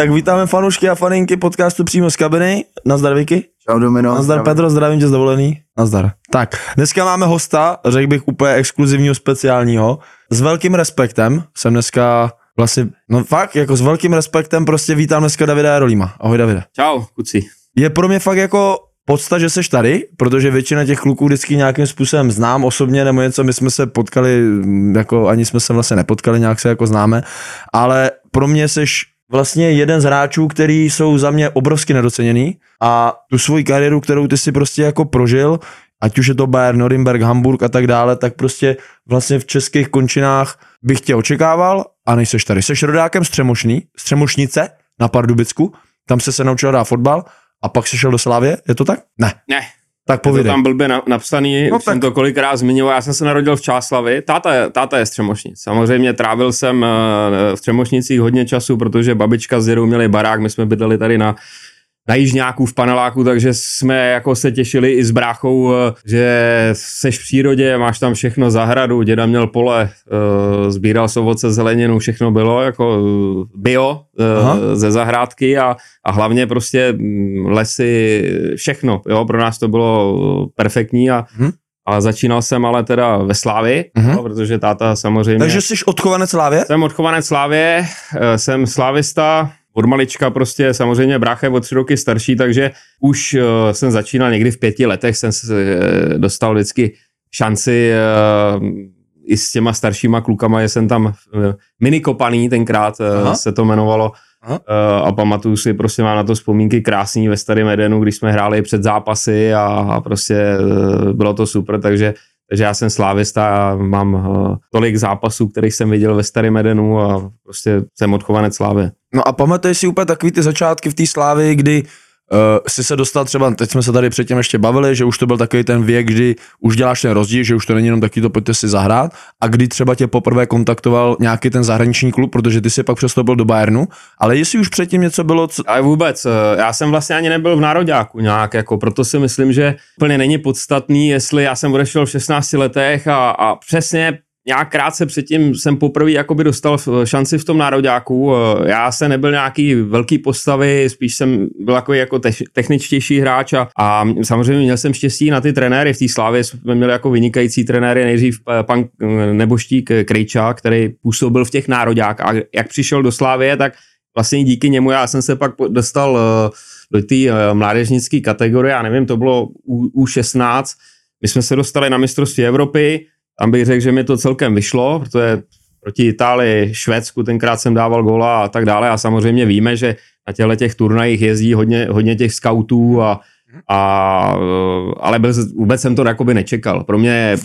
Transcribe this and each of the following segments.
Tak vítáme fanoušky a faninky podcastu přímo z kabiny. Nazdar Vicky. Čau Domino. Nazdar zdravím. Pedro, zdravím tě z dovolený. Nazdar. Tak, dneska máme hosta, řekl bych úplně exkluzivního, speciálního. S velkým respektem jsem dneska vlastně, no fakt, jako s velkým respektem prostě vítám dneska Davida Jarolíma. Ahoj Davide. Čau, kuci. Je pro mě fakt jako podsta, že jsi tady, protože většina těch kluků vždycky nějakým způsobem znám osobně nebo něco, my jsme se potkali, jako ani jsme se vlastně nepotkali, nějak se jako známe, ale pro mě jsi vlastně jeden z hráčů, který jsou za mě obrovsky nedoceněný a tu svoji kariéru, kterou ty si prostě jako prožil, ať už je to Bayern, Norimberg, Hamburg a tak dále, tak prostě vlastně v českých končinách bych tě očekával a nejseš tady. Jsi rodákem Střemošný, Střemošnice na Pardubicku, tam se se naučil hrát fotbal a pak se šel do Slávě, je to tak? Ne. Ne, Tak je to povídej. tam blbě na, napsaný, No už tak. jsem to kolikrát zmiňoval, já jsem se narodil v Čáslavi, táta, je- táta je z Třemošnic. Samozřejmě trávil jsem eh, v Třemošnicích hodně času, protože babička s dědou měli barák, my jsme bydleli tady na na Jižňáku v paneláku, takže jsme jako se těšili i s bráchou, eh, že seš v přírodě, máš tam všechno zahradu, děda měl pole, eh, sbíral z ovoce, zeleninu, všechno bylo jako eh, bio Aha. ze zahrádky a, a hlavně prostě mm, lesy, všechno, jo, pro nás to bylo perfektní a, Mhm. a začínal jsem ale teda ve Slávi, Mhm. jo, protože táta samozřejmě... Takže jsi odchovanec Slávě? Jsem odchovanec Slávě, jsem slávista, od malička prostě samozřejmě brácha je o tři roky starší, takže už eh, jsem začínal někdy v pěti letech, jsem se eh, dostal vždycky šanci eh, i s těma staršíma klukama, že jsem tam eh, minikopaný tenkrát Aha. se to jmenovalo Aha. Eh, a pamatuju si, prostě mám na to vzpomínky krásný ve Starém Edenu, když jsme hráli před zápasy a, a prostě eh, bylo to super, takže takže já jsem slávista a mám uh, tolik zápasů, kterých jsem viděl ve Starém Edenu a prostě jsem odchovanec slávy. No a pamatuješ si úplně takový ty začátky v té slávy, kdy uh, si se dostal třeba, teď jsme se tady předtím ještě bavili, že už to byl takový ten věk, kdy už děláš ten rozdíl, že už to není jenom taky to pojďte si zahrát. A kdy třeba tě poprvé kontaktoval nějaký ten zahraniční klub, protože ty si pak přestoupil do Bayernu, ale jestli už předtím něco bylo, co... Ale vůbec, eh, já jsem vlastně ani nebyl v nároďáku nějak, jako, proto si myslím, že úplně není podstatný, jestli já jsem odešel v 16 letech a, a přesně nějak krátce předtím jsem poprvé jakoby dostal šanci v tom nároďáku. Eh, Já jsem nebyl nějaký velký postavy, spíš jsem byl jako, jako tech- techničtější hráč a, a samozřejmě měl jsem štěstí na ty trenéry. V té slávě jsme měli jako vynikající trenéry, nejdřív eh, pan eh, Neboštík Krejča, který působil v těch nároďák a jak přišel do Slávie, tak vlastně díky němu já jsem se pak dostal do té mládežnické kategorie, já nevím, to bylo U, U16, my jsme se dostali na mistrovství Evropy, tam bych řekl, že mi to celkem vyšlo, protože proti Itálii, Švédsku tenkrát jsem dával góla a tak dále a samozřejmě víme, že na těchto těch turnajích jezdí hodně, hodně těch scoutů a, a ale bez, vůbec jsem to jakoby nečekal. Pro mě,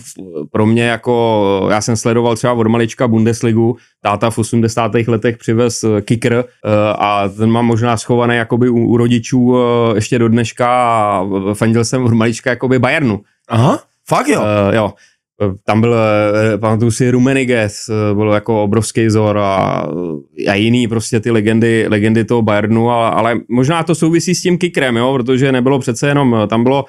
pro mě jako, já jsem sledoval třeba od malička Bundesligu, táta v 80. letech přivez eh, kicker eh, a ten mám možná schovaný jakoby u, u rodičů eh, ještě do dneška a fandil jsem od malička jakoby Bayernu. Aha, fakt jo. Uh, jo. Eh, Tam byl, eh, pamatuju si, Rumeniges, eh, byl jako obrovský vzor a, a jiný prostě ty legendy, legendy toho Bayernu, ale, ale možná to souvisí s tím kickrem, jo, protože nebylo přece jenom, tam bylo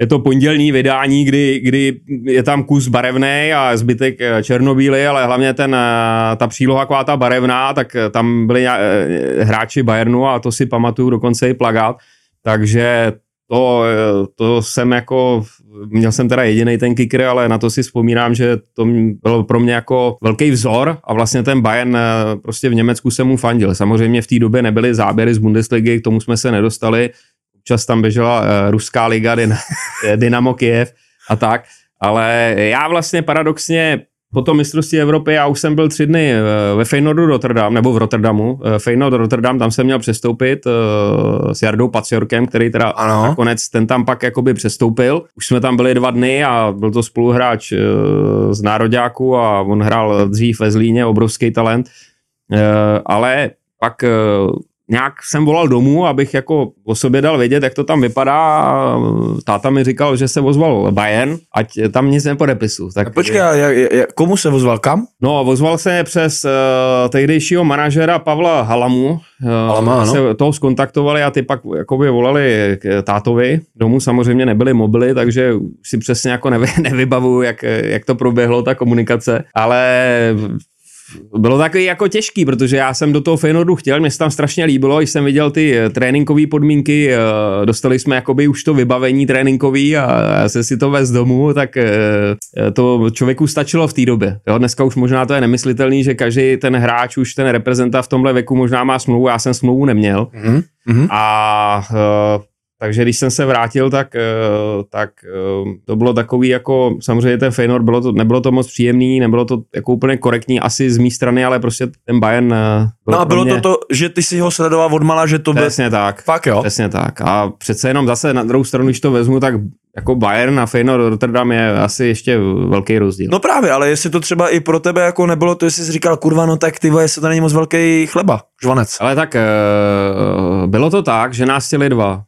je to pondělní vydání, kdy, kdy je tam kus barevný a zbytek eh, černobílý, ale hlavně ten, eh, ta příloha taková ta barevná, tak eh, tam byli eh, hráči Bayernu a to si pamatuju dokonce i plagát, takže to, eh, to jsem jako, měl jsem teda jediný ten kicker, ale na to si vzpomínám, že to bylo pro mě jako velký vzor a vlastně ten Bayern eh, prostě v Německu jsem mu fandil. Samozřejmě v té době nebyly záběry z Bundesligy, k tomu jsme se nedostali, občas tam běžela uh, ruská liga, Dyn- Dynamo Kiev a tak, ale já vlastně paradoxně po tom mistrovství Evropy já už jsem byl tři dny eh, ve Feyenoordu Rotterdam, nebo v Rotterdamu. Eh, Feyenoord Rotterdam, tam jsem měl přestoupit uh, s Jardou Paciorkem, který teda ano. nakonec ten tam pak jakoby přestoupil. Už jsme tam byli dva dny a byl to spoluhráč uh, z Nároďáku a on hrál dřív ve Zlíně, obrovský talent. Ale pak nějak jsem volal domů, abych jako o sobě dal vědět, jak to tam vypadá. Táta mi říkal, že se vozval Bayern, ať tam nic nepodepisu. Tak, Počkej, jak, jak, komu se vozval, kam? No, vozval se přes uh, tehdejšího manažera Pavla Halamu. Uh, Halama, no. se toho skontaktovali a ty pak jakoby volali k tátovi. Domů samozřejmě nebyly mobily, takže si přesně jako nevy, nevybavuju, jak, jak to proběhlo, ta komunikace. Ale bylo takový jako těžký, protože já jsem do toho Feyenoordu chtěl, mě se tam strašně líbilo, když jsem viděl ty eh, tréninkové podmínky, eh, dostali jsme jakoby už to vybavení tréninkový a já jsem si to vez domů, tak eh, to člověku stačilo v té době. Jo, dneska už možná to je nemyslitelný, že každý ten hráč, už ten reprezentant v tomhle věku možná má smlouvu, já jsem smlouvu neměl. Mm-hmm. A takže když jsem se vrátil, tak, eh, tak eh, to bylo takový jako, samozřejmě ten Feyenoord, bylo to, nebylo to moc příjemný, nebylo to jako úplně korektní asi z mé strany, ale prostě ten Bayern eh, byl No a bylo mě... to to, že ty si ho sledoval od mala, že to bylo... Přesně tak. Fakt jo? Přesně tak. A přece jenom zase na druhou stranu, když to vezmu, tak jako Bayern a Feyenoord Rotterdam je asi ještě velký rozdíl. No právě, ale jestli to třeba i pro tebe jako nebylo to, jestli jsi říkal, kurva, no tak ty jestli to není moc velký chleba, žvanec. Ale tak bylo to tak, že nás chtěli dva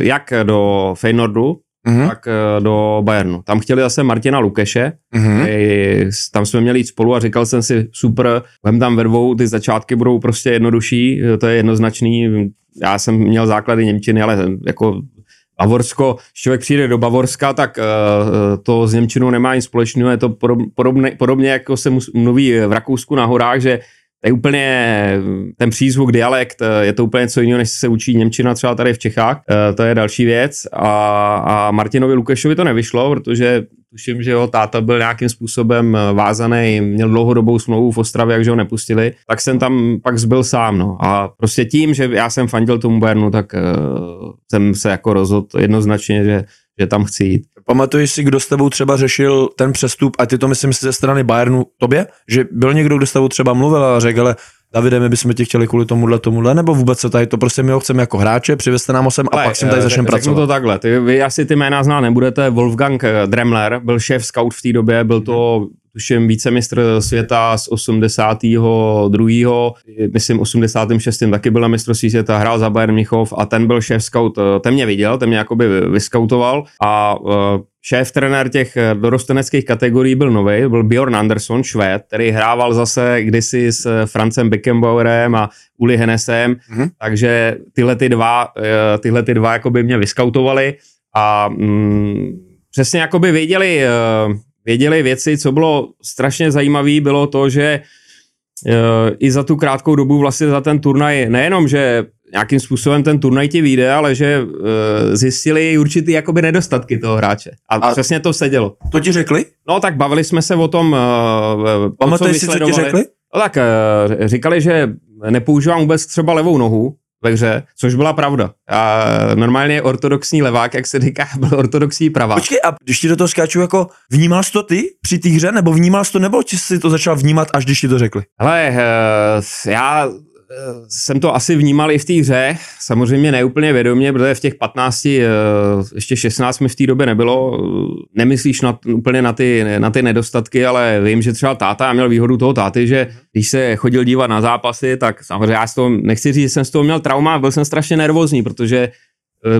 jak do Feynordu, mm-hmm. tak eh, do Bayernu. Tam chtěli zase Martina Lukeše, mm-hmm. tam jsme měli jít spolu a říkal jsem si, super, vem tam ve dvou, ty začátky budou prostě jednodušší, eh, to je jednoznačný. Já jsem měl základy Němčiny, ale jako Bavorsko, když člověk přijde do Bavorska, tak uh, to s Němčinou nemá nic společného, je to podobně, podobně jako se mluví v Rakousku na horách, že je úplně ten přízvuk, dialekt, je to úplně něco jiného, než se učí Němčina třeba tady v Čechách. Eh, to je další věc. A, a Martinovi Lukešovi to nevyšlo, protože tuším, že jeho táta byl nějakým způsobem eh, vázaný, měl dlouhodobou smlouvu v Ostravě, jakže ho nepustili, tak jsem tam pak zbyl sám. No. A prostě tím, že já jsem fandil tomu Bayernu, tak uh, jsem se jako rozhodl jednoznačně, že, že tam chci jít. Pamatuješ si, kdo s tebou třeba řešil ten přestup, a ty to myslím si ze strany Bayernu tobě? Že byl někdo, kdo s tebou třeba mluvil a řekl, ale Davide, my bychom tě chtěli kvůli tomuhle, tomuhle, nebo vůbec se tady to prostě my ho chceme jako hráče, přivezte nám ho sem a Ale, pak si tady začneme pracovat. to takhle, ty, vy asi ty jména znát nebudete, Wolfgang eh, Dremler byl šéf scout v té době, byl to tuším vícemistr světa z 82. myslím 86. taky byl na mistrovství světa, hrál za Bayern Michov a ten byl šéf scout, eh, ten mě viděl, ten mě jakoby vyskautoval a uh, šéf trenér těch eh, dorosteneckých kategorií byl nový, byl Bjorn Anderson, švéd, který hrával zase kdysi s Francem Beckenbauerem a Uli Hennesem, mm-hmm. takže tyhle ty dva, tyhle ty dva jakoby mě vyskautovali a mm, přesně jakoby věděli, věděli věci, co bylo strašně zajímavé, bylo to, že e, i za tu krátkou dobu vlastně za ten turnaj, nejenom, že nějakým způsobem ten turnaj ti vyjde, ale že e, zjistili určitý jakoby nedostatky toho hráče. A, a přesně to sedělo. To ti řekli? No tak bavili jsme se o tom. E, Pamatuješ si, co ti řekli? No tak e, říkali, že nepoužívám vůbec třeba levou nohu, ve hře, což byla pravda. A normálně ortodoxní levák, jak se říká, byl ortodoxní pravák. Počkej, a když ti do toho skáču, jako vnímal jsi to ty při té hře, nebo vnímal jsi to, nebo jsi si to začal vnímat, až když ti to řekli? Hele, uh, já jsem to asi vnímal i v té hře, samozřejmě neúplně vědomě, protože v těch 15, eh, ještě 16 mi v té době nebylo, nemyslíš na, úplně na ty, na ty nedostatky, ale vím, že třeba táta, já měl výhodu toho táty, že když se chodil dívat na zápasy, tak samozřejmě já z toho, nechci říct, že jsem z toho měl trauma, byl jsem strašně nervózní, protože Eh,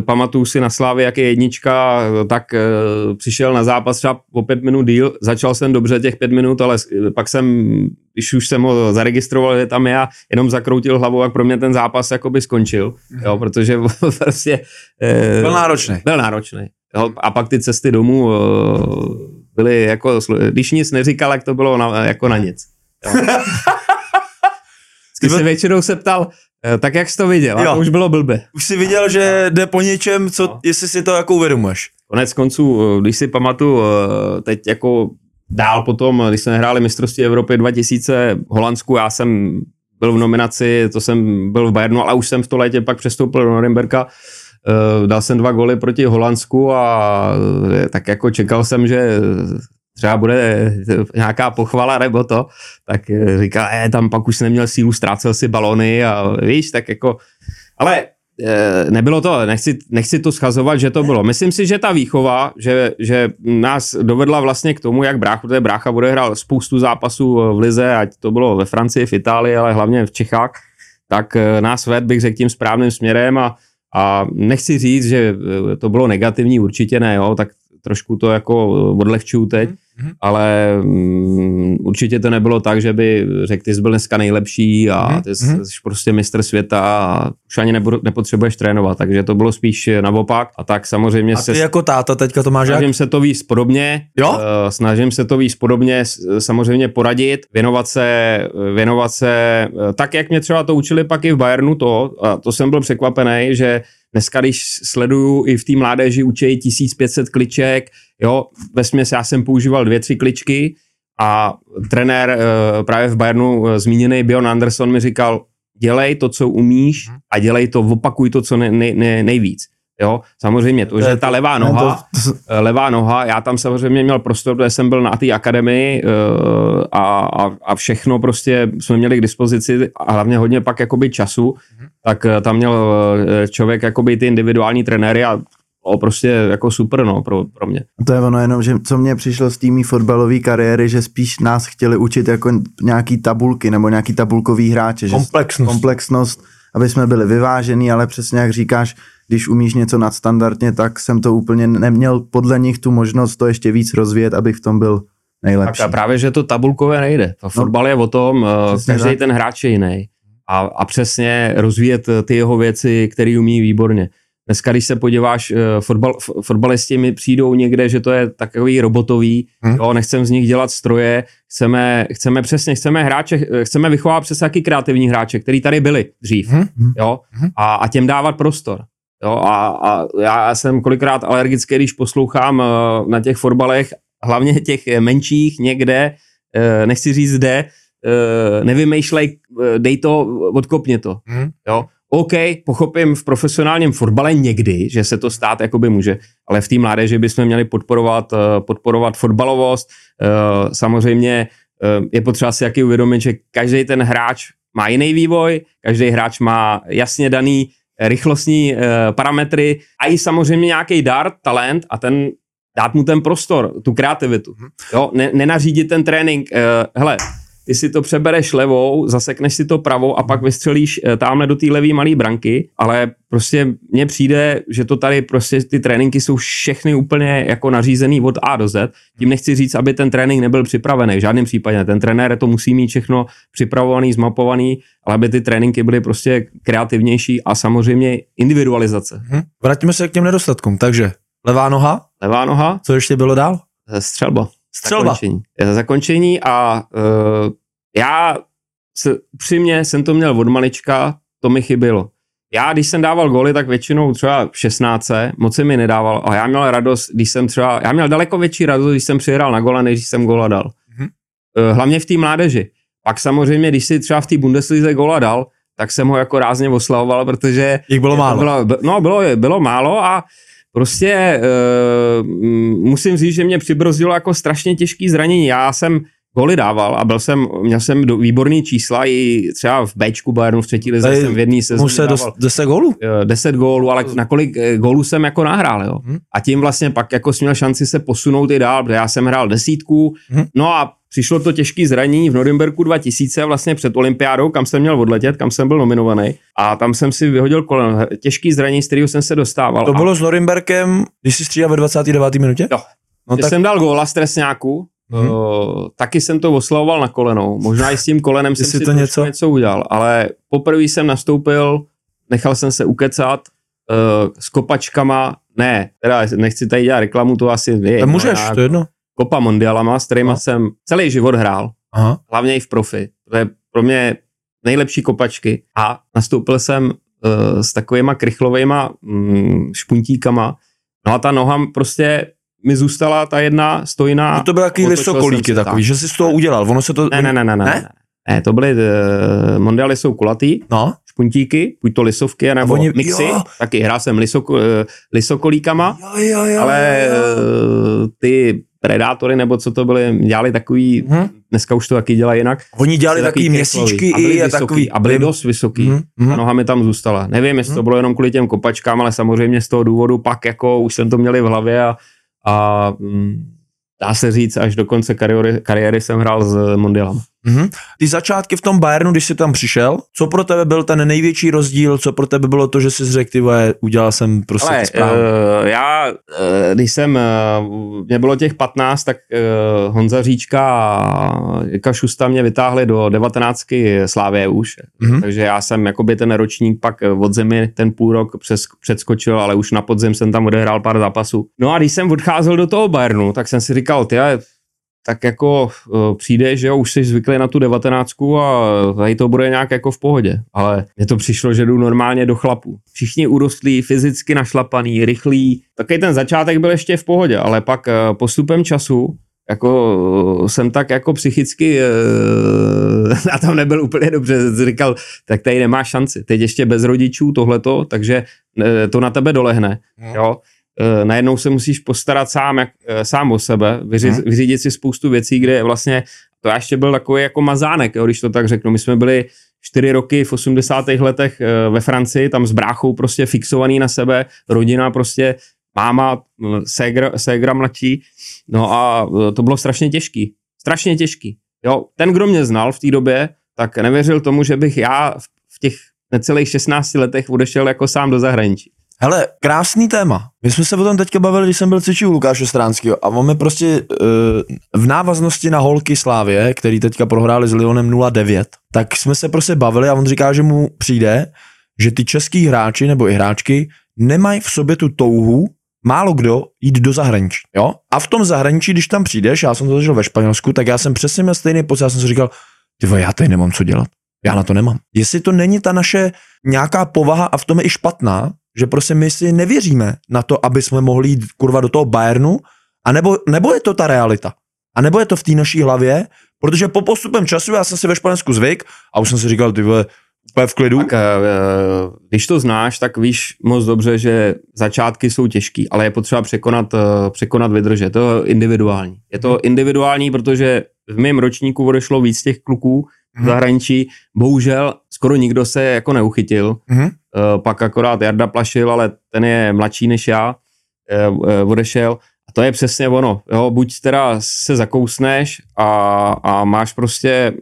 pamatuju si na Slávě, jak je jednička, tak eh, přišel na zápas třeba po pět minut díl, začal jsem dobře těch pět minut, ale pak jsem, když už jsem ho zaregistroval, že tam já jenom zakroutil hlavou, jak pro mě ten zápas jakoby skončil, mm-hmm. jo, protože prostě... Eh, byl náročný. Byl náročný. Jo, a pak ty cesty domů byly jako, když nic neříkal, jak to bylo na, jako na nic. Jo. Ty se většinou se ptal, Eh, tak jak jsi to viděl? Jo. A to už bylo blbě. Už jsi viděl, že jde po něčem, co, no. jestli si to jako uvědomuješ. Konec konců, eh, když si pamatuju, eh, teď jako dál potom, když jsme hráli mistrovství Evropy 2000 v Holandsku, já jsem byl v nominaci, to jsem byl v Bayernu, ale už jsem v to létě pak přestoupil do Norimberka, dal jsem dva goly proti Holandsku a tak jako čekal jsem, že třeba bude nějaká pochvala nebo to, tak eh, říká, eh, tam pak už neměl sílu, ztrácel si balony a víš, tak jako, ale eh, nebylo to, nechci, nechci to schazovat, že to bylo. Myslím si, že ta výchova, že, že nás dovedla vlastně k tomu, jak brácha, protože brácha bude hrál spoustu zápasů v Lize, ať to bylo ve Francii, v Itálii, ale hlavně v Čechách, tak nás ved bych řekl tím správným směrem a, a nechci říct, že to bylo negativní, určitě ne, jo, tak trošku to jako odlehčuju teď, mm-hmm. ale um, určitě to nebylo tak, že by řekl, ty jsi byl dneska nejlepší a mm-hmm. ty jsi, mhm. jsi prostě mistr světa a už ani nebudu, nepotřebuješ trénovat, takže to bylo spíš naopak a tak samozřejmě a ty se... jako táta teďka to máš Snažím jak? se to víc podobně, jo? Uh, snažím se to víc podobně, samozřejmě poradit, věnovat se, věnovat se eh, tak, jak mě třeba to učili pak i v Bayernu to, a to jsem byl překvapený, že Dneska, když sleduju i v té mládeži, učí 1500 kliček, jo, ve směs já jsem používal dvě, tři kličky a trenér uh, právě v Bayernu uh, zmíněný Bjorn Anderson mi říkal, dělej to, co umíš mhm. a dělej to, opakuj to, co ne, ne, ne, nejvíc. Jo, samozřejmě to, že ta levá noha, eh, levá noha, já tam samozřejmě měl prostor, protože jsem byl na té akademii a, a, a všechno prostě jsme měli k dispozici a hlavně hodně pak jakoby času, mhm tak eh, tam měl eh, člověk jakoby ty individuální trenéry a o prostě jako super no, pro, pro mě. To je ono jenom, že co mě přišlo z týmí fotbalové kariéry, že spíš nás chtěli učit jako nějaký tabulky nebo nějaký tabulkový hráče. Komplexnost. Že komplexnost, aby jsme byli vyvážený, ale přesně jak říkáš, když umíš něco nadstandardně, tak jsem to úplně neměl podle nich tu možnost to ještě víc rozvíjet, abych v tom byl nejlepší. Tak a právě, že to tabulkové nejde. Fotbal no, je o tom, eh, každý ten hráč je jiný a, a přesně rozvíjet ty jeho věci, které umí výborně. Dneska, když se podíváš, eh, fotbal, fotbalisti mi přijdou někde, že to je takový robotový, hmm. jo, nechcem z nich dělat stroje, chceme, chceme přesně, chceme hráče, chceme vychovávat přes jaký kreativní hráče, který tady byli dřív, hmm. jo, hmm. a, a těm dávat prostor. Jo, a, a já jsem kolikrát alergický, když poslouchám na těch fotbalech, hlavně těch menších někde, nechci říct kde, nevymýšlej, uh, dej to, odkopně to. Hmm. Jo? OK, pochopím v profesionálním fotbale někdy, že se to stát jakoby může, ale v té mládeži bychom měli podporovat, uh, podporovat fotbalovost. Samozřejmě je potřeba si jaký uvědomit, že každý ten hráč má jiný vývoj, každý hráč má jasně daný rychlostní parametry a i samozřejmě nějaký dar, talent a ten dát mu ten prostor, tu kreativitu. Hmm. Jo, ne, nenařídit ten trénink, hele, ty si to přebereš levou, zasekneš si to pravou a pak vystřelíš eh, tamhle do té levý malé branky, ale prostě mně přijde, že to tady prostě ty tréninky jsou všechny úplně jako nařízený od A do Z. Tím nechci říct, aby ten trénink nebyl připravený, v žádném případě. Ten trenér to musí mít všechno připravovaný, zmapovaný, ale aby ty tréninky byly prostě kreativnější a samozřejmě individualizace. Hmm. Vrátíme se k těm nedostatkům, takže levá noha? Levá noha. Co ještě bylo dál? Střelba. Střelba. Zakončení. Zakončení a uh, já se, upřímně jsem to měl od malička, to mi chybilo. Já, když jsem dával góly, tak většinou třeba v 16, moc se mi nedával, ale já měl radost, když jsem třeba, já měl daleko větší radost, když jsem přihrál na gola, než jsem gola dal. Mm-hmm. Hlavně v té mládeži. Pak samozřejmě, když si třeba v té Bundeslize gola dal, tak jsem ho jako rázně oslavoval, protože... Jich bylo málo. Bylo, no, bylo, bylo málo a prostě uh, musím říct, že mě přibrzdilo jako strašně těžký zranění. Já jsem góly dával a byl jsem, měl jsem do, výborný čísla i třeba v Bčku Bayernu v třetí lize jsem v jedný sezóně se dával 10 gólů? 10 gólů, ale na kolik eh, gólů jsem jako nahrál, jo. Hmm. A tím vlastně pak jako měl šanci se posunout i dál, protože já jsem hrál desítku, hmm. no a přišlo to těžký zranění v Norimberku 2000, vlastně před olympiádou, kam jsem měl odletět, kam jsem byl nominovaný. A tam jsem si vyhodil kolem. Těžký zranění, z kterého jsem se dostával. To bylo a... s Norimberkem, když jsi střídal ve 29. minutě? Jo. No, tak... jsem dal góla stresňáku, Hmm. Uh, taky jsem to oslavoval na kolenou. Možná i s tím kolenem jsem si to něco? něco udělal, ale poprvé jsem nastoupil, nechal jsem se ukecat uh, s kopačkama, ne, teda nechci tady dělat reklamu, to asi je. To můžeš, to jedno. Kopa mondialama, s kterýma no. jsem celý život hrál, Aha. hlavně i v profi. To je pro mě nejlepší kopačky a nastoupil jsem uh, s takovýma krychlovými mm, špuntíkama, no a ta noha prostě mi zůstala ta jedna stojná. No to byly takový lisokolíky takový, že jsi z toho udělal, ono se to... Ne, ne, ne, ne, ne. ne? ne to byly, uh, mondialy jsou kulatý, no? špuntíky, buď to lisovky, nebo oni, mixy, jo. taky hrál jsem lisok, uh, lisokolíkama, jo, jo, jo, ale uh, ty Predátory, nebo co to byly, dělali takový, Mhm. dneska už to taky dělají jinak. Oni dělali Prostě takový měsíčky a byli i a vysoký, takový. a byli dost vysoký. Mhm, mhm. A noha mi tam zůstala. Nevím, jestli to bylo jenom kvůli těm kopačkám, ale samozřejmě z toho důvodu pak jako už jsem to měl i v hlavě a, a mm, dá se říct, až do konce kariéry, kariéry jsem hrál s Mondialem. Mhm. Ty začátky v tom Bayernu, když jsi tam přišel, co pro tebe byl ten největší rozdíl, co pro tebe bylo to, že jsi řekl, ty vole, udělal jsem prostě Ale správně. uh, já, uh, když jsem, uh, mě bylo těch 15, tak uh, Honza Říčka a Jirka Šusta mě vytáhli do 19 Slávě už. Mhm. Takže já jsem jakoby ten ročník pak od zemi ten půl rok přes, předskočil, ale už na podzim jsem tam odehrál pár zápasů. No a když jsem odcházel do toho Bayernu, tak jsem si říkal, ty tak jako uh, přijde, že jo, už jsi zvyklý na tu devatenáctku a tady to bude nějak jako v pohodě. Ale mně to přišlo, že jdu normálně do chlapů. Všichni urostlí, fyzicky našlapaný, rychlí. Takový ten začátek byl ještě v pohodě, ale pak uh, postupem času jako uh, jsem tak jako psychicky na tom nebyl úplně dobře. Říkal, tak tady nemá šanci. Teď ještě bez rodičů tohleto, takže to na tebe dolehne. Jo? Uh, najednou se musíš postarat sám, jak, uh, sám o sebe, vyři, Mhm. vyřídit si spoustu věcí, kde vlastně, to já ještě byl takový jako mazánek, jo, když to tak řeknu. My jsme byli čtyři roky v 80. letech uh, ve Francii, tam s bráchou prostě fixovaný na sebe, rodina prostě, máma, ségra, ségra mladší, no a to bylo strašně těžký, strašně těžký. Jo, ten, kdo mě znal v té době, tak nevěřil tomu, že bych já v- v těch necelých 16 letech odešel jako sám do zahraničí. Hele, krásný téma. My jsme se o tom teďka bavili, když jsem byl cvičit u Lukáše Stránského a on mi prostě uh, v návaznosti na holky Slávě, který teďka prohráli s Lyonem 0-9, tak jsme se prostě bavili a on říká, že mu přijde, že ty český hráči nebo i hráčky nemají v sobě tu touhu málo kdo jít do zahraničí. Jo? A v tom zahraničí, když tam přijdeš, já jsem to zažil ve Španělsku, tak já jsem přesně měl stejný pocit, já jsem si říkal, ty já tady nemám co dělat. Já na to nemám. Jestli to není ta naše nějaká povaha a v tom je i špatná, že prostě my si nevěříme na to, aby jsme mohli jít kurva do toho Bayernu, a nebo, nebo je to ta realita. A nebo je to v té naší hlavě, protože po postupem času já jsem si ve Španělsku zvyk a už jsem si říkal, ty vole, úplně v klidu. Tak, eh, když to znáš, tak víš moc dobře, že začátky jsou těžký, ale je potřeba překonat, eh, překonat vydržet. To je individuální. Je to individuální, protože v mém ročníku odešlo víc těch kluků v Mhm. zahraničí. Bohužel skoro nikdo se jako neuchytil. Mhm. Eh, Pak akorát Jarda Plašil, ale ten je mladší než já, eh, eh, odešel. A to je přesně ono. Jo? Buď teda se zakousneš a, a máš prostě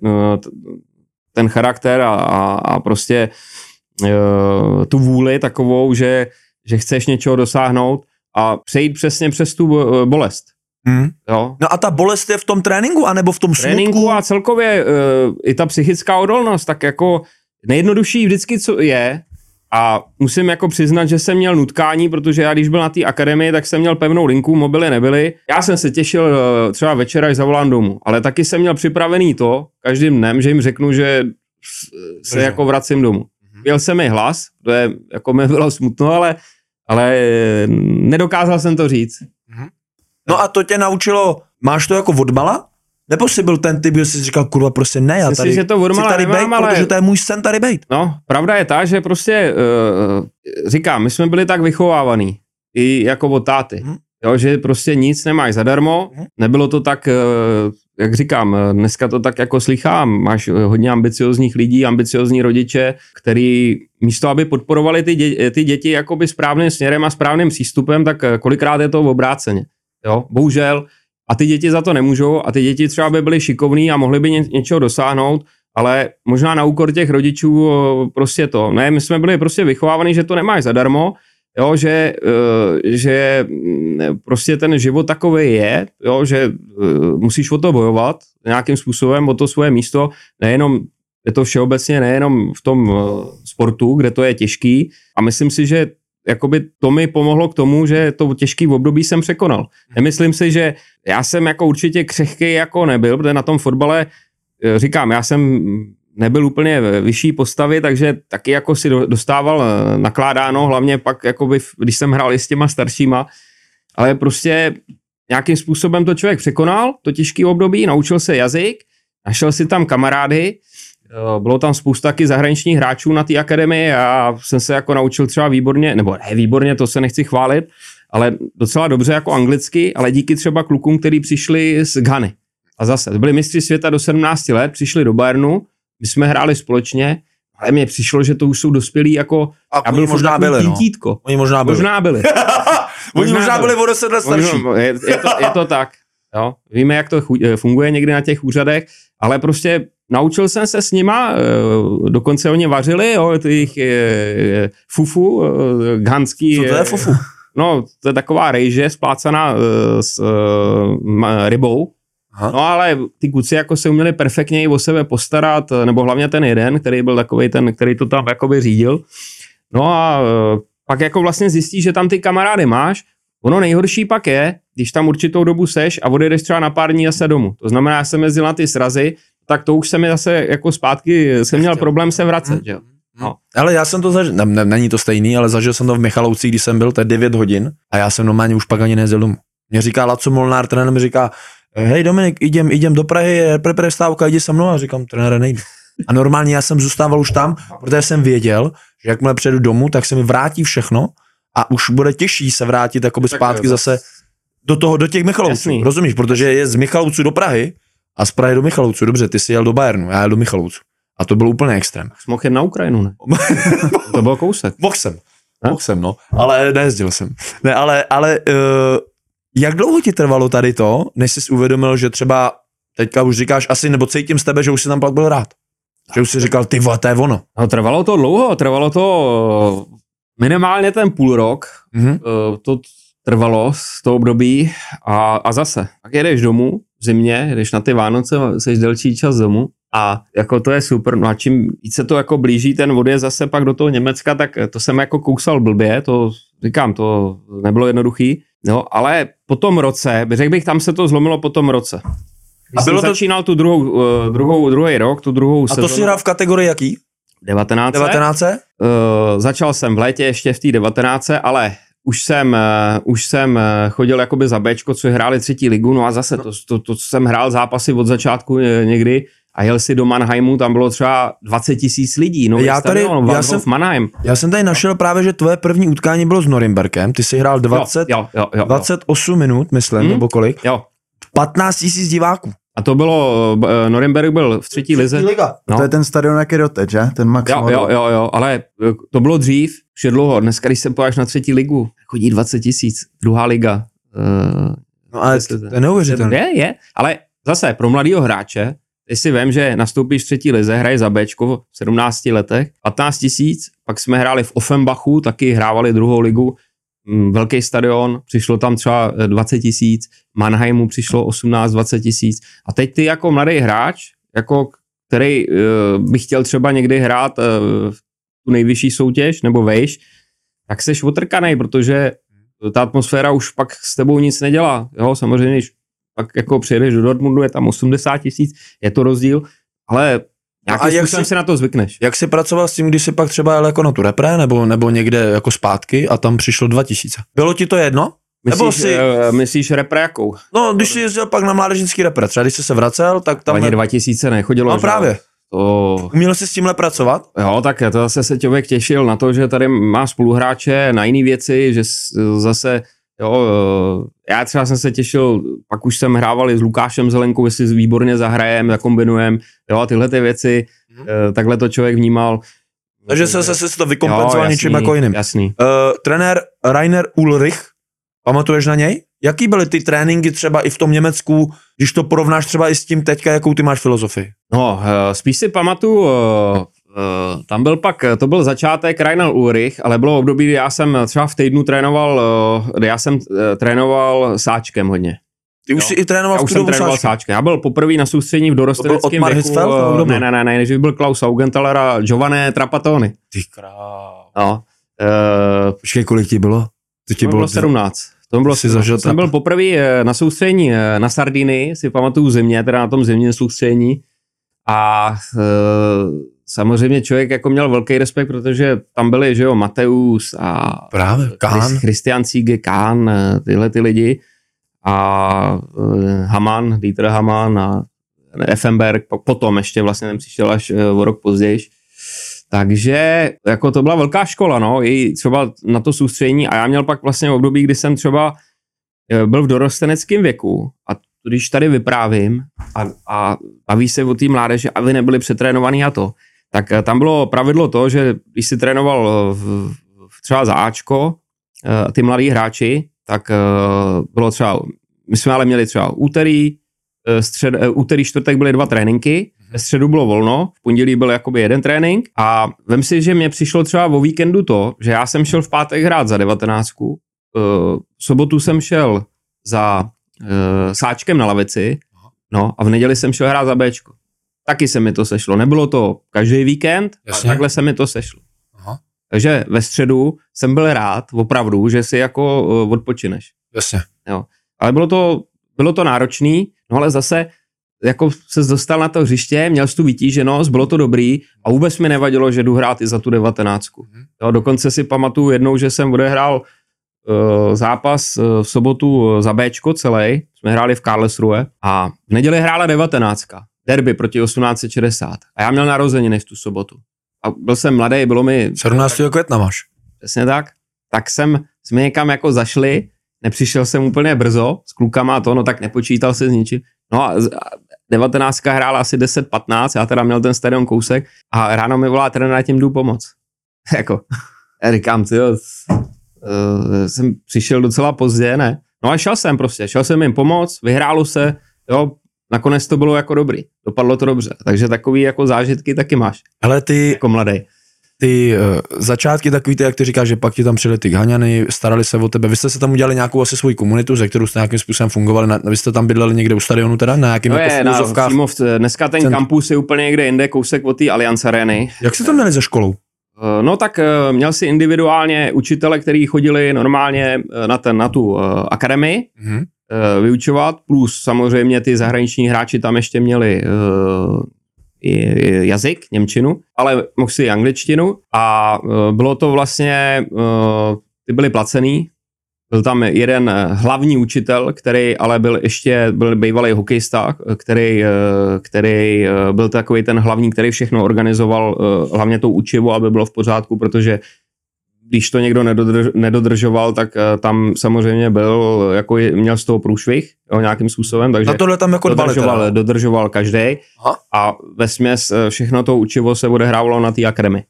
ten charakter a, a, a prostě tu vůli takovou, že, že chceš něčeho dosáhnout a přejít přesně přes tu bolest. Mhm. Jo? No a ta bolest je v tom tréninku, anebo v tom tréninku smutku? a celkově uh, i ta psychická odolnost, tak jako nejjednodušší vždycky, co je, a musím jako přiznat, že jsem měl nutkání, protože já když byl na té akademii, tak jsem měl pevnou linku, mobily nebyly. Já jsem se těšil uh, třeba večer, až zavolám domů, ale taky jsem měl připravený to každým dnem, že jim řeknu, že s- se jako vracím domů. Měl jsem mi hlas, to je, jako mi bylo smutno, ale, ale eh, nedokázal jsem to říct. No a to tě naučilo, máš to jako odmala? Nebo jsi byl ten typ, že jsi říkal, kurva, prostě ne, já tady že to chci tady nemám, bejt, ale- protože to je můj sen tady bejt. No, pravda je ta, že prostě uh, říkám, my jsme byli tak vychovávaní, i jako od táty, Mhm. jo, že prostě nic nemáš zadarmo, Mhm. nebylo to tak, uh, jak říkám, eh, dneska to tak jako slychám, máš hodně ambiciozních lidí, ambiciozní rodiče, který místo, aby podporovali ty, dě, ty děti jakoby správným směrem a správným přístupem, tak kolikrát je to v obráceně, jo, bohužel, a ty děti za to nemůžou a ty děti třeba by byly šikovní a mohly by ně, něčeho dosáhnout, ale možná na úkor těch rodičů prostě to. Ne, my jsme byli prostě vychovávaní, že to nemáš zadarmo, jo, že, eh, že mm, prostě ten život takový je, jo, že eh, musíš o to bojovat nějakým způsobem, o to svoje místo, nejenom je to všeobecně nejenom v tom eh, sportu, kde to je těžký a myslím si, že jakoby to mi pomohlo k tomu, že to těžký období jsem překonal. Nemyslím si, že já jsem jako určitě křehký jako nebyl, protože na tom fotbale eh, říkám, já jsem nebyl úplně ve vyšší postavy, takže taky jako si do- dostával eh, nakládáno, hlavně pak, jakoby, v- když jsem hrál i s těma staršíma, ale prostě nějakým způsobem to člověk překonal, to těžké období, naučil se jazyk, našel si tam kamarády, bylo tam spousta taky zahraničních hráčů na té akademii a jsem se jako naučil třeba výborně, nebo ne výborně, to se nechci chválit, ale docela dobře jako anglicky, ale díky třeba klukům, kteří přišli z Ghany. A zase, byli mistři světa do 17 let, přišli do Bayernu, my jsme hráli společně, ale mně přišlo, že to už jsou dospělí jako, A já oni byl možná byli, no. Oni možná byli. Možná byli. Oni možná byli o 10 let starší. Možná- Je, je, to, je to tak. Jo. Víme, jak to eh, funguje někdy na těch úřadech, ale prostě naučil jsem se s nima, eh, dokonce oni vařili, jo, ty jejich fufu, eh, ghanský. Co to je eh, fufu? No, to je taková rejže splácaná s rybou. Aha. No ale ty kluci jako se uměli perfektně i o sebe postarat, nebo hlavně ten jeden, který byl takový ten, který to tam jakoby řídil. No a pak jako vlastně zjistíš, že tam ty kamarády máš. Ono nejhorší pak je, když tam určitou dobu seš a odejdeš třeba na pár dní zase domů. To znamená, já jsem jezdil na ty srazy, tak to už se mi zase jako zpátky, jsem měl problém se vracet. Že? jo. No. Ale já jsem to zažil, ne, ne, není to stejný, ale zažil jsem to v Michalovci, když jsem byl, to je 9 hodin a já jsem normálně už pak ani nejezdil domů. Mě říká Laco Molnár, trenér mi říká, hej Dominik, idem, idem do Prahy, je pre prestávka, jdi se mnou a říkám, trenére, nejdu. A normálně já jsem zůstával už tam, protože jsem věděl, že jakmile přijedu domů, tak se mi vrátí všechno a už bude těžší se vrátit jakoby zpátky zase do toho, do těch Michalovců. Jasný. Rozumíš, protože je z Michalovců do Prahy a z Prahy do Michalovců. Dobře, ty jsi jel do Bayernu, já jel do Michalovců. A to byl úplně extrém. Mohl jet na Ukrajinu, ne? to byl kousek. Mohl jsem. Mohl jsem, no. Ale nejezdil jsem. Ne, ale, ale uh, jak dlouho ti trvalo tady to, než jsi uvědomil, že třeba teďka už říkáš asi, nebo cítím z tebe, že už jsi tam pak byl rád. Že už jsi říkal, ty vole, to je ono. No, trvalo to dlouho, trvalo to eh, minimálně ten půl rok, Mhm. eh, to trvalo z toho období a, a zase, tak jedeš domů v zimě, jedeš na ty Vánoce, jsi delší čas domů a jako to je super, no a čím víc se to jako blíží ten odjezd zase pak do toho Německa, tak to jsem jako kousal blbě, to říkám, to nebylo jednoduchý, no ale po tom roce, řekl bych, tam se to zlomilo po tom roce. Když A bylo to- začínal tu druhou, eh, druhou, druhý rok, tu druhou A to si hrál v kategorii jaký? 19. 19? Uh, začal jsem v létě ještě v té 19, ale už jsem, uh, už jsem uh, chodil jakoby za Bčko, co hráli třetí ligu, no a zase to, to, to, co jsem hrál zápasy od začátku eh, někdy a jel si do Mannheimu, tam bylo třeba 20 tisíc lidí, no Já tady- já jsem- Mannheim. Já jsem tady našel právě, že tvoje první utkání bylo s Norimberkem. Ty jsi hrál 20, jo, jo, jo, jo, 28 minut, myslím, Hmm. nebo kolik? jo. 15 tisíc diváků. A to bylo, uh, Norimberg byl v třetí lize. Liga. No. To je ten stadion, jak je doteď, že? Ten Max Jo, jo, jo, jo, ale eh, to bylo dřív, už je dlouho. Dneska, když se pojáš na třetí ligu, chodí 20 tisíc, druhá liga. Uh, No ale to, to je neuvěřitelné. Je, je, ale zase pro mladého hráče, když si vím, že nastoupíš v třetí lize, hraje za Bčko v 17 letech, 15 tisíc, pak jsme hráli v Offenbachu, taky hrávali druhou ligu, mm, velký stadion, přišlo tam třeba eh, 20 tisíc, Mannheimu přišlo 18-20 tisíc a teď ty jako mladý hráč, jako který uh, by chtěl třeba někdy hrát uh, tu nejvyšší soutěž nebo vejš, tak seš otrkanej, protože ta atmosféra už pak s tebou nic nedělá. Jo, samozřejmě, když pak jako přijedeš do Dortmundu, je tam 80 tisíc, je to rozdíl, ale a jak si- si na to zvykneš. Jak jsi pracoval s tím, když jsi pak třeba jel jako na tu repre, nebo, nebo někde jako zpátky a tam přišlo 2000? Bylo ti to jedno? Nebo Myslíš, si- uh, myslíš repre jakou? No, když jsi jezdil pak na mládežnický repre, třeba když jsi se vracel, tak tam... Ani 2000 nechodilo. No právě. To, Uměl jsi s tímhle pracovat? jo, tak to zase se člověk těšil na to, že tady má spoluhráče na jiné věci, že zase, jo, eh, já třeba jsem se těšil, pak už jsem hrával i s Lukášem Zelenkou, jestli výborně zahrajem, zakombinujem, jo, a tyhle ty věci, eh, takhle to člověk vnímal. Takže se zase si to vykompenzoval Jo, něčím jako jiným. Jasný. Uh, trenér Rainer Ulrich, pamatuješ na něj? Jaký byly ty tréninky třeba i v tom Německu, když to porovnáš třeba i s tím teďka, jakou ty máš filozofii? No, eh, spíš si pamatuju, eh, eh, tam byl pak, to byl začátek Rainer Ulrich, ale bylo období, kdy já jsem třeba v týdnu trénoval, kdy já jsem trénoval sáčkem hodně. Ty už Jo. jsi i trénoval Já v už jsem trénoval sáčku. sáčkem. Já byl poprvé na soustředění v dorosteneckém věku. Byl? Ne, ne, ne, ne, než byl Klaus Augenthaler a Giovanni Trapattoni. Ty král. No. Uh, Počkej, kolik ti bylo? To ti to bylo 17. To bylo Jsi zažil jsem byl poprvé na soustředění na Sardiny, si pamatuju zimě, teda na tom zimním soustředění. A e, samozřejmě člověk jako měl velký respekt, protože tam byli, že jo, Mateus a Právě, Kán. Chris- Christian Siege, Kahn, eh, tyhle ty lidi a uh, Haman, Dieter Haman a Effenberg, po- potom ještě vlastně ten přišel až o rok později. Takže jako to byla velká škola, no, i třeba na to soustředění a já měl pak vlastně období, kdy jsem třeba byl v dorosteneckém věku a když tady vyprávím a, a baví se o té mládeže, aby nebyli přetrénovaný a to, tak eh, tam bylo pravidlo to, že když si trénoval v, v třeba za Ačko, eh, ty mladí hráči, tak bylo třeba, my jsme ale měli třeba úterý, střed, úterý, čtvrtek byly dva tréninky, ve středu bylo volno, v pondělí byl jakoby jeden trénink a vem si, že mě přišlo třeba o víkendu to, že já jsem šel v pátek hrát za devatenáctku, sobotu jsem šel za uh, sáčkem na lavici, no a v neděli jsem šel hrát za Bčko. Taky se mi to sešlo. Nebylo to každý víkend, Jasně. ale takhle se mi to sešlo. Aha. Takže ve středu jsem byl rád, opravdu, že si jako uh, odpočineš. Jasně. Jo. Ale bylo to, bylo to náročný, no ale zase jako se dostal na to hřiště, měl jsi tu vytíženost, bylo to dobrý a vůbec mi nevadilo, že jdu hrát i za tu devatenáctku. Mhm. Jo, dokonce si pamatuju jednou, že jsem odehrál zápas uh, v sobotu za Bčko celý, jsme hráli v Karlsruhe a v neděli hrála devatenáctka, derby proti 1860 a já měl narozeniny v tu sobotu. A byl jsem mladý, bylo mi... 17. května máš. Přesně tak. Tak jsem, jsme někam jako zašli, nepřišel jsem úplně brzo s klukama a to, no tak nepočítal se s ničím. No a 19 hrála asi 10-15, já teda měl ten stadion kousek a ráno mi volá trenér, tím jdu pomoc. jako, já říkám, ty uh, jsem přišel docela pozdě, ne? No a šel jsem prostě, šel jsem jim pomoct, vyhrálo se, jo, nakonec to bylo jako dobrý, dopadlo to dobře, takže takový jako zážitky taky máš. Ale ty, jako mladý ty uh, začátky takový, ty, jak ty říkáš, že pak ti tam přijeli ty Haňany, starali se o tebe. Vy jste se tam udělali nějakou asi svoji komunitu, ze kterou jste nějakým způsobem fungovali. Na, vy jste tam bydleli někde u stadionu teda? Na nějakým no jako je, na, přímo v, dneska ten Cent... kampus je úplně někde jinde, kousek od té Allianz Areny. Jak jste to měli ze školou? Eh, no tak eh, měl si individuálně učitele, kteří chodili normálně na, ten, na tu akademii mm-hmm. vyučovat, plus samozřejmě ty zahraniční hráči tam ještě měli jazyk, Němčinu, ale mohl si i angličtinu a bylo to vlastně, ty byly placený, byl tam jeden hlavní učitel, který ale byl ještě, byl bývalý hokejista, který, e, který byl takový ten hlavní, který všechno organizoval, hlavně tou učivu, aby bylo v pořádku, protože když to někdo nedodrž, nedodržoval, tak tam samozřejmě byl, jako měl z toho průšvih jo, nějakým způsobem, takže a tohle tam jako dodržoval, dodržoval každý a ve směs eh, všechno to učivo se odehrávalo na té akademii.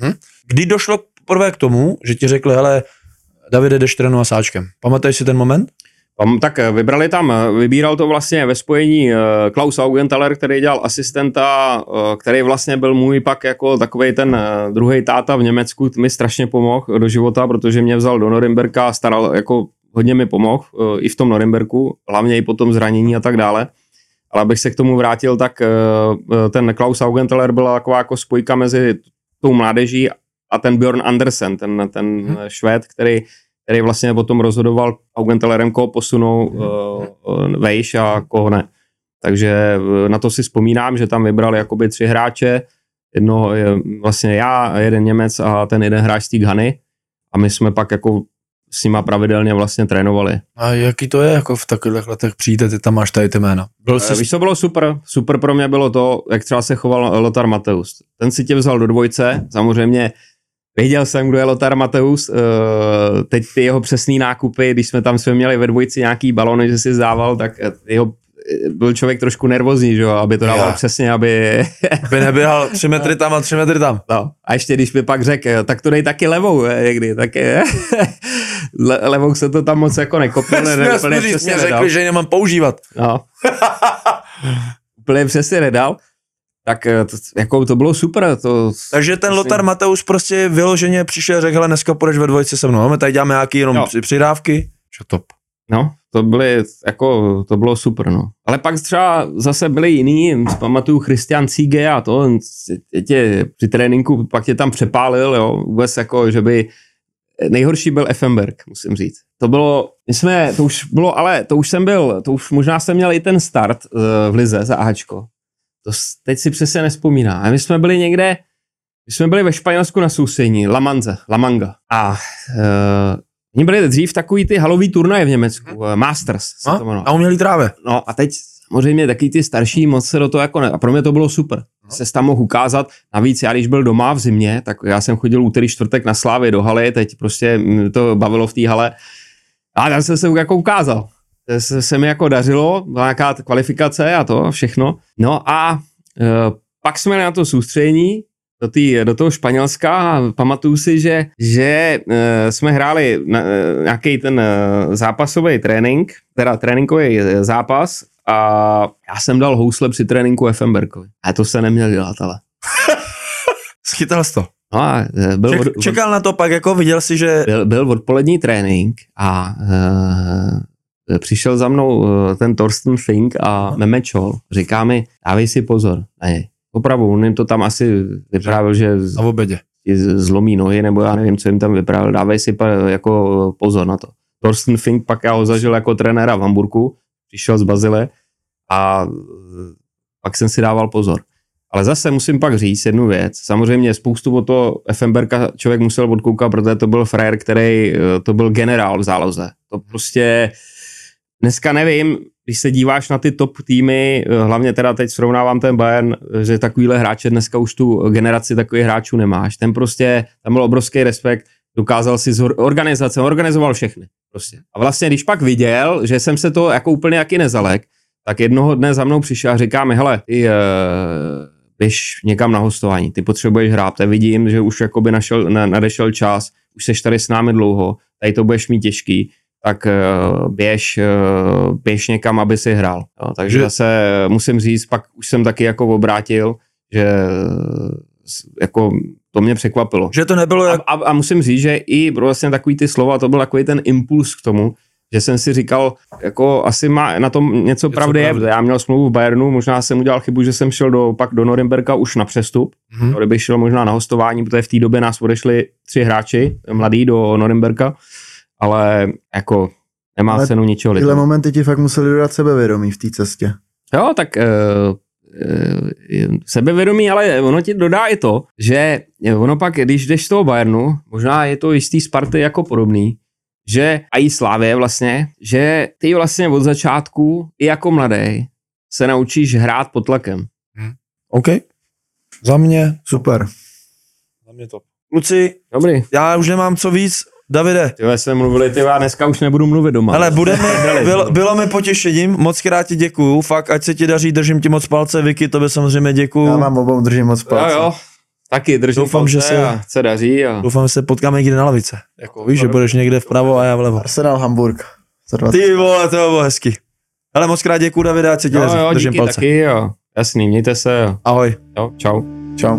Mhm. Kdy došlo prvé k tomu, že ti řekli, hele, Davide, jdeš trénovat sáčkem. Pamatuješ si ten moment? Tak eh, vybrali tam, eh, vybíral to vlastně ve spojení eh, Klaus Augenthaler, který dělal asistenta, který vlastně byl můj pak jako takový ten druhý táta v Německu, mi strašně pomohl do života, protože mě vzal do Norimberka a staral, jako hodně mi pomohl i v tom Norimberku, hlavně i po tom zranění a tak dále. Ale abych se k tomu vrátil, tak ten Klaus Augenthaler byla taková jako spojka mezi tou mládeží a ten Björn Andersen, ten, ten hmm. švéd, který který vlastně potom rozhodoval Augmentelerem, koho posunou uh, vejš a koho ne. Takže eh, na to si vzpomínám, že tam vybrali jakoby tři hráče, jedno je vlastně já, jeden Němec a ten jeden hráč z té Ghany a my jsme pak jako s nima pravidelně vlastně trénovali. A jaký to je jako v takových letech přijít, ty tam máš tady ty jména? Byl jsi... Víš, co bylo super? Super pro mě bylo to, jak třeba se choval Lothar Mateus. Ten si tě vzal do dvojce, samozřejmě Věděl jsem, kdo je Lothar Mateus, uh, teď ty jeho přesný nákupy, když jsme tam jsme měli ve dvojici nějaký balony, že si zdával, tak jeho byl člověk trošku nervózní, že jo, aby to dával Já. přesně, aby... aby neběhal tři metry tam a tři metry tam. No. A ještě když mi pak řekl, tak to dej taky levou někdy, tak je. Le, levou se to tam moc jako nekopil, ne, ne, úplně přesně řekli, nedal. že ji nemám používat. No. úplně přesně nedal tak eh, to, jako to bylo super. To, Takže ten Lothar Mateus prostě vyloženě přišel a řekl, hele, dneska půjdeš ve dvojce se mnou, my tady děláme nějaký jenom jo. přidávky. Čo top. No, to byly, jako, to bylo super, no. Ale pak třeba zase byli jiný, pamatuju Christian Cige a to, tě při tréninku pak tě tam přepálil, jo, vůbec jako, že by, nejhorší byl Effenberg, musím říct. To bylo, my jsme, to už bylo, ale to už jsem byl, to už možná jsem měl i ten start uh, v Lize za Ačko. To teď si přesně nespomíná. A my jsme byli někde, my jsme byli ve Španělsku na sousení, La Manze, La Manga. A uh, oni byli dřív takový ty halový turnaje v Německu, uh, Masters se a? to A umělý tráve. No a teď samozřejmě taky ty starší moc se do toho jako ne, a pro mě to bylo super. No. Se tam mohl ukázat, navíc já když byl doma v zimě, tak já jsem chodil úterý čtvrtek na Slávy do haly, teď prostě to bavilo v té hale a tam jsem se jako ukázal. Se, se mi jako dařilo, byla nějaká kvalifikace a to všechno. No a e, pak jsme na to soustředění, do, tý, do toho Španělska a pamatuju si, že, že e, jsme hráli na, e, nějaký ten e, zápasový trénink, teda tréninkový zápas a já jsem dal housle při tréninku Effenbergovi. A to se neměl dělat, ale. Schytal jsi to. No a byl Ček, od, čekal na to pak, jako viděl si, že... byl, byl odpolední trénink a přišel za mnou e, ten Thorsten Fink a Memečol. Říká mi, dávej si pozor na něj. Opravdu, on jim to tam asi vyprávěl, že z- Na obědě. zlomí nohy, nebo já nevím, co jim tam vyprávěl. Dávej si pa, jako pozor na to. Thorsten Fink pak já ho zažil jako trenéra v Hamburgu, přišel z Bazile a pak jsem si dával pozor. Ale zase musím pak říct jednu věc. Samozřejmě spoustu od toho Effenberga člověk musel odkoukat, protože to byl frajer, který to byl generál v záloze. To prostě dneska nevím, když se díváš na ty top týmy, hlavně teda teď srovnávám ten Bayern, že takovýhle hráče dneska už tu generaci takových hráčů nemáš. Ten prostě, tam byl obrovský respekt, dokázal si organizace, organizoval všechny. Prostě. A vlastně, když pak viděl, že jsem se to jako úplně jaký nezalek, tak jednoho dne za mnou přišel a říká mi, hele, ty uh, běž někam na hostování, ty potřebuješ hrát, já vidím, že už jakoby našel, na, nadešel čas, už seš tady s námi dlouho, tady to budeš mít těžký, tak uh, běž, uh, běž někam, aby si hrál. Jo, takže Že- zase eh, musím říct, pak už jsem taky jako obrátil, že eh, jako to mě překvapilo. Že to nebylo A, jak... a, a musím říct, že i vlastně takový ty slova, to byl takový ten impuls k tomu, že jsem si říkal, jako asi má na tom něco pravdy je, pravdy. protože já měl smlouvu v Bayernu, možná jsem udělal chybu, že jsem šel do, pak do Norimberka už na přestup, Mhm. hmm. kdybych šel možná na hostování, protože v té době nás odešli tři hráči, mladí do Norimberka, ale jako nemá Ale cenu ničeho Tyhle litovat. momenty ti fakt museli dodat sebevědomí v té cestě. Jo, tak uh, uh, sebevědomí, ale ono ti dodá i to, že ono pak, když jdeš z toho Bayernu, možná je to jistý Sparty jako podobný, že a i Slávě vlastně, že ty vlastně od začátku i jako mladý se naučíš hrát pod tlakem. OK. Za mě, Super. za mě to. Kluci, Dobrý. já už nemám co víc. Davide, Ty jsme mluvili, ty já dneska už nebudu mluvit doma. ale bude mi, bylo, bylo mi potěšením, moc krát ti děkuju, fakt, ať se ti daří, držím ti moc palce, Vicky, tobě samozřejmě děkuju. Já vám obou držím moc Jo, palce. jo. Taky držím Doufám, palce že se- a se daří. A... Doufám, že se potkáme někde na lavice. Jako, víš, že budeš někde vpravo a já vlevo. Arsenal Hamburg. Za 20. Ty vole, to bylo hezky. Ale moc krát děkuju, Davide, ať se ti Jo, daří, jo, držím díky palce. taky, jo. Jasný, mějte se, jo. Ahoj. jo čau. Čau.